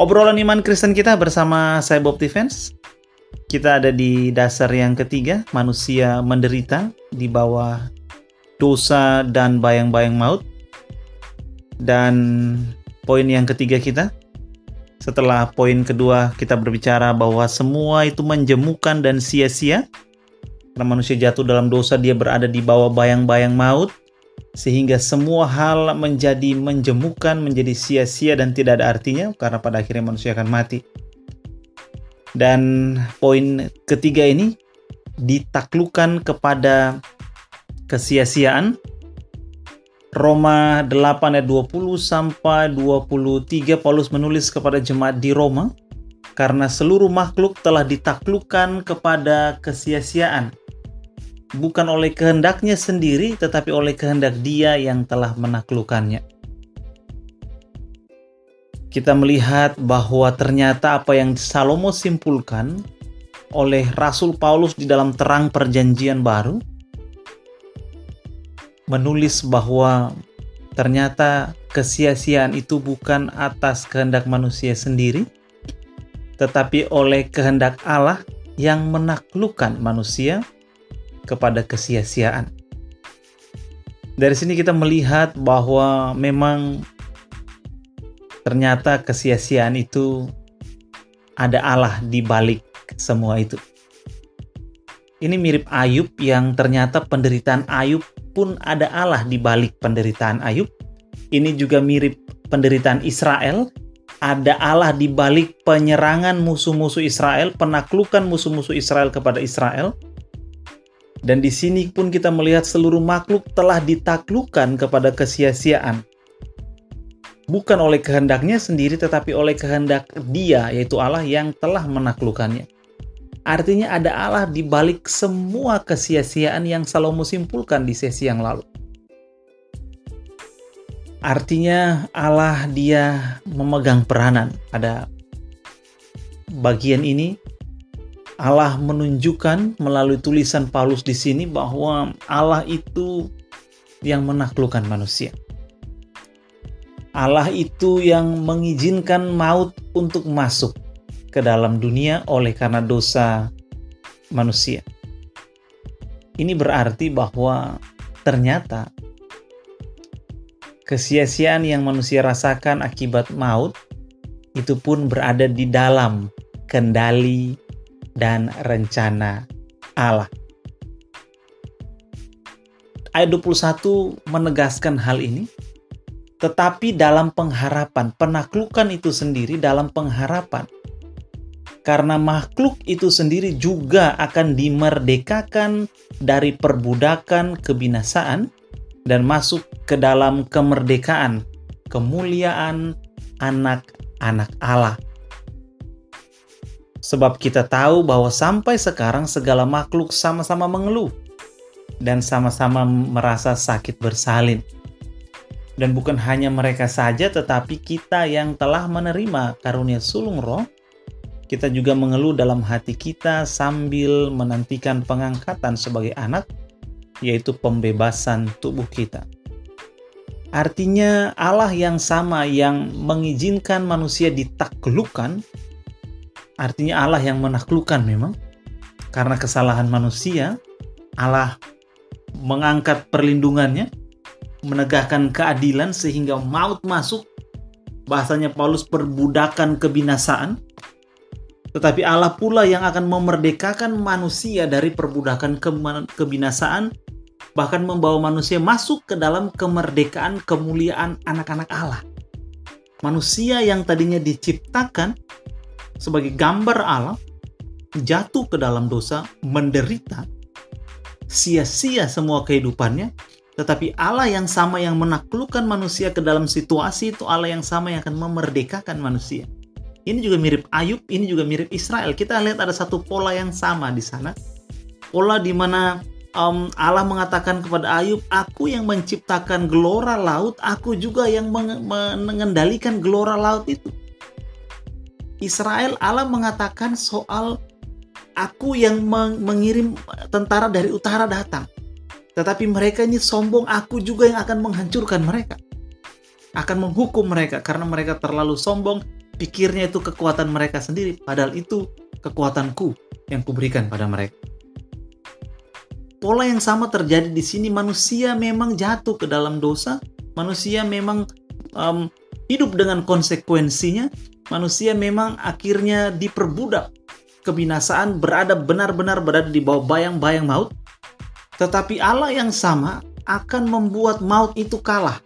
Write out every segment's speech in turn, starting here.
Obrolan iman Kristen kita bersama saya Bob Defense. Kita ada di dasar yang ketiga, manusia menderita di bawah dosa dan bayang-bayang maut. Dan poin yang ketiga kita, setelah poin kedua kita berbicara bahwa semua itu menjemukan dan sia-sia. Karena manusia jatuh dalam dosa, dia berada di bawah bayang-bayang maut sehingga semua hal menjadi menjemukan, menjadi sia-sia dan tidak ada artinya karena pada akhirnya manusia akan mati. Dan poin ketiga ini ditaklukkan kepada kesia-siaan. Roma 8 ayat 20 sampai 23 Paulus menulis kepada jemaat di Roma karena seluruh makhluk telah ditaklukkan kepada kesia-siaan bukan oleh kehendaknya sendiri, tetapi oleh kehendak Dia yang telah menaklukkannya. Kita melihat bahwa ternyata apa yang Salomo simpulkan oleh Rasul Paulus di dalam terang Perjanjian Baru menulis bahwa ternyata kesia-siaan itu bukan atas kehendak manusia sendiri, tetapi oleh kehendak Allah yang menaklukkan manusia kepada kesia-siaan. Dari sini kita melihat bahwa memang ternyata kesia-siaan itu ada Allah di balik semua itu. Ini mirip Ayub yang ternyata penderitaan Ayub pun ada Allah di balik penderitaan Ayub. Ini juga mirip penderitaan Israel, ada Allah di balik penyerangan musuh-musuh Israel, penaklukan musuh-musuh Israel kepada Israel. Dan di sini pun kita melihat seluruh makhluk telah ditaklukkan kepada kesia-siaan. Bukan oleh kehendaknya sendiri tetapi oleh kehendak dia yaitu Allah yang telah menaklukkannya. Artinya ada Allah di balik semua kesia-siaan yang Salomo simpulkan di sesi yang lalu. Artinya Allah dia memegang peranan. Ada bagian ini Allah menunjukkan melalui tulisan Paulus di sini bahwa Allah itu yang menaklukkan manusia. Allah itu yang mengizinkan maut untuk masuk ke dalam dunia oleh karena dosa manusia. Ini berarti bahwa ternyata kesia-siaan yang manusia rasakan akibat maut itu pun berada di dalam kendali dan rencana Allah. Ayat 21 menegaskan hal ini, tetapi dalam pengharapan, penaklukan itu sendiri dalam pengharapan. Karena makhluk itu sendiri juga akan dimerdekakan dari perbudakan kebinasaan dan masuk ke dalam kemerdekaan, kemuliaan anak-anak Allah. Sebab kita tahu bahwa sampai sekarang segala makhluk sama-sama mengeluh dan sama-sama merasa sakit bersalin. Dan bukan hanya mereka saja tetapi kita yang telah menerima karunia sulung roh, kita juga mengeluh dalam hati kita sambil menantikan pengangkatan sebagai anak, yaitu pembebasan tubuh kita. Artinya Allah yang sama yang mengizinkan manusia ditaklukkan Artinya Allah yang menaklukkan memang. Karena kesalahan manusia, Allah mengangkat perlindungannya, menegakkan keadilan sehingga maut masuk. Bahasanya Paulus perbudakan kebinasaan. Tetapi Allah pula yang akan memerdekakan manusia dari perbudakan kebinasaan, bahkan membawa manusia masuk ke dalam kemerdekaan kemuliaan anak-anak Allah. Manusia yang tadinya diciptakan sebagai gambar Allah jatuh ke dalam dosa, menderita, sia-sia semua kehidupannya, tetapi Allah yang sama yang menaklukkan manusia ke dalam situasi itu Allah yang sama yang akan memerdekakan manusia. Ini juga mirip Ayub, ini juga mirip Israel. Kita lihat ada satu pola yang sama di sana. Pola di mana um, Allah mengatakan kepada Ayub, "Aku yang menciptakan gelora laut, aku juga yang mengendalikan gelora laut itu." Israel Allah mengatakan soal aku yang mengirim tentara dari utara datang. Tetapi mereka ini sombong, aku juga yang akan menghancurkan mereka. Akan menghukum mereka karena mereka terlalu sombong pikirnya itu kekuatan mereka sendiri, padahal itu kekuatanku yang kuberikan pada mereka. Pola yang sama terjadi di sini, manusia memang jatuh ke dalam dosa, manusia memang um, hidup dengan konsekuensinya, manusia memang akhirnya diperbudak kebinasaan berada benar-benar berada di bawah bayang-bayang maut. Tetapi Allah yang sama akan membuat maut itu kalah.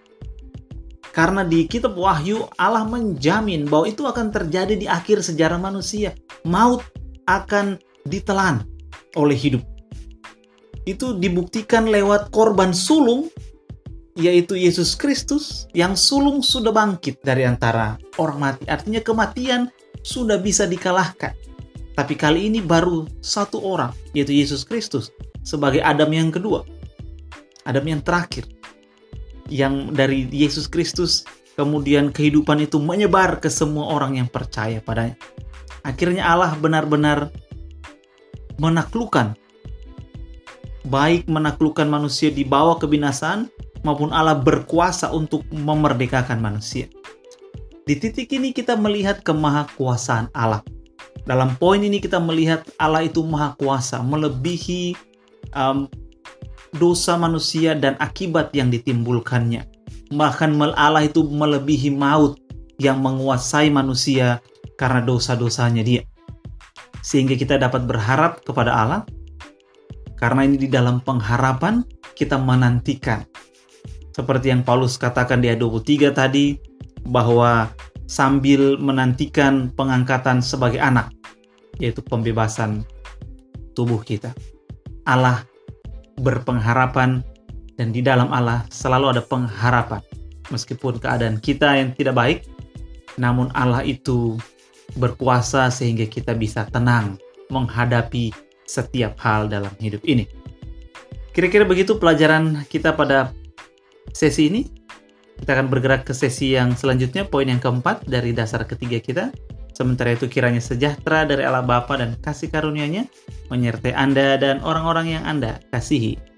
Karena di kitab Wahyu Allah menjamin bahwa itu akan terjadi di akhir sejarah manusia. Maut akan ditelan oleh hidup. Itu dibuktikan lewat korban sulung yaitu Yesus Kristus yang sulung sudah bangkit dari antara orang mati. Artinya kematian sudah bisa dikalahkan. Tapi kali ini baru satu orang, yaitu Yesus Kristus, sebagai Adam yang kedua. Adam yang terakhir yang dari Yesus Kristus kemudian kehidupan itu menyebar ke semua orang yang percaya padanya. Akhirnya Allah benar-benar menaklukkan baik menaklukkan manusia di bawah kebinasaan maupun Allah berkuasa untuk memerdekakan manusia. Di titik ini kita melihat kemahakuasaan Allah. Dalam poin ini kita melihat Allah itu maha kuasa, melebihi um, dosa manusia dan akibat yang ditimbulkannya. Bahkan Allah itu melebihi maut yang menguasai manusia karena dosa-dosanya dia. Sehingga kita dapat berharap kepada Allah karena ini di dalam pengharapan kita menantikan. Seperti yang Paulus katakan di ayat 23 tadi bahwa sambil menantikan pengangkatan sebagai anak yaitu pembebasan tubuh kita. Allah berpengharapan dan di dalam Allah selalu ada pengharapan. Meskipun keadaan kita yang tidak baik, namun Allah itu berkuasa sehingga kita bisa tenang menghadapi setiap hal dalam hidup ini. Kira-kira begitu pelajaran kita pada sesi ini. Kita akan bergerak ke sesi yang selanjutnya, poin yang keempat dari dasar ketiga kita. Sementara itu kiranya sejahtera dari Allah Bapa dan kasih karunia-Nya menyertai Anda dan orang-orang yang Anda kasihi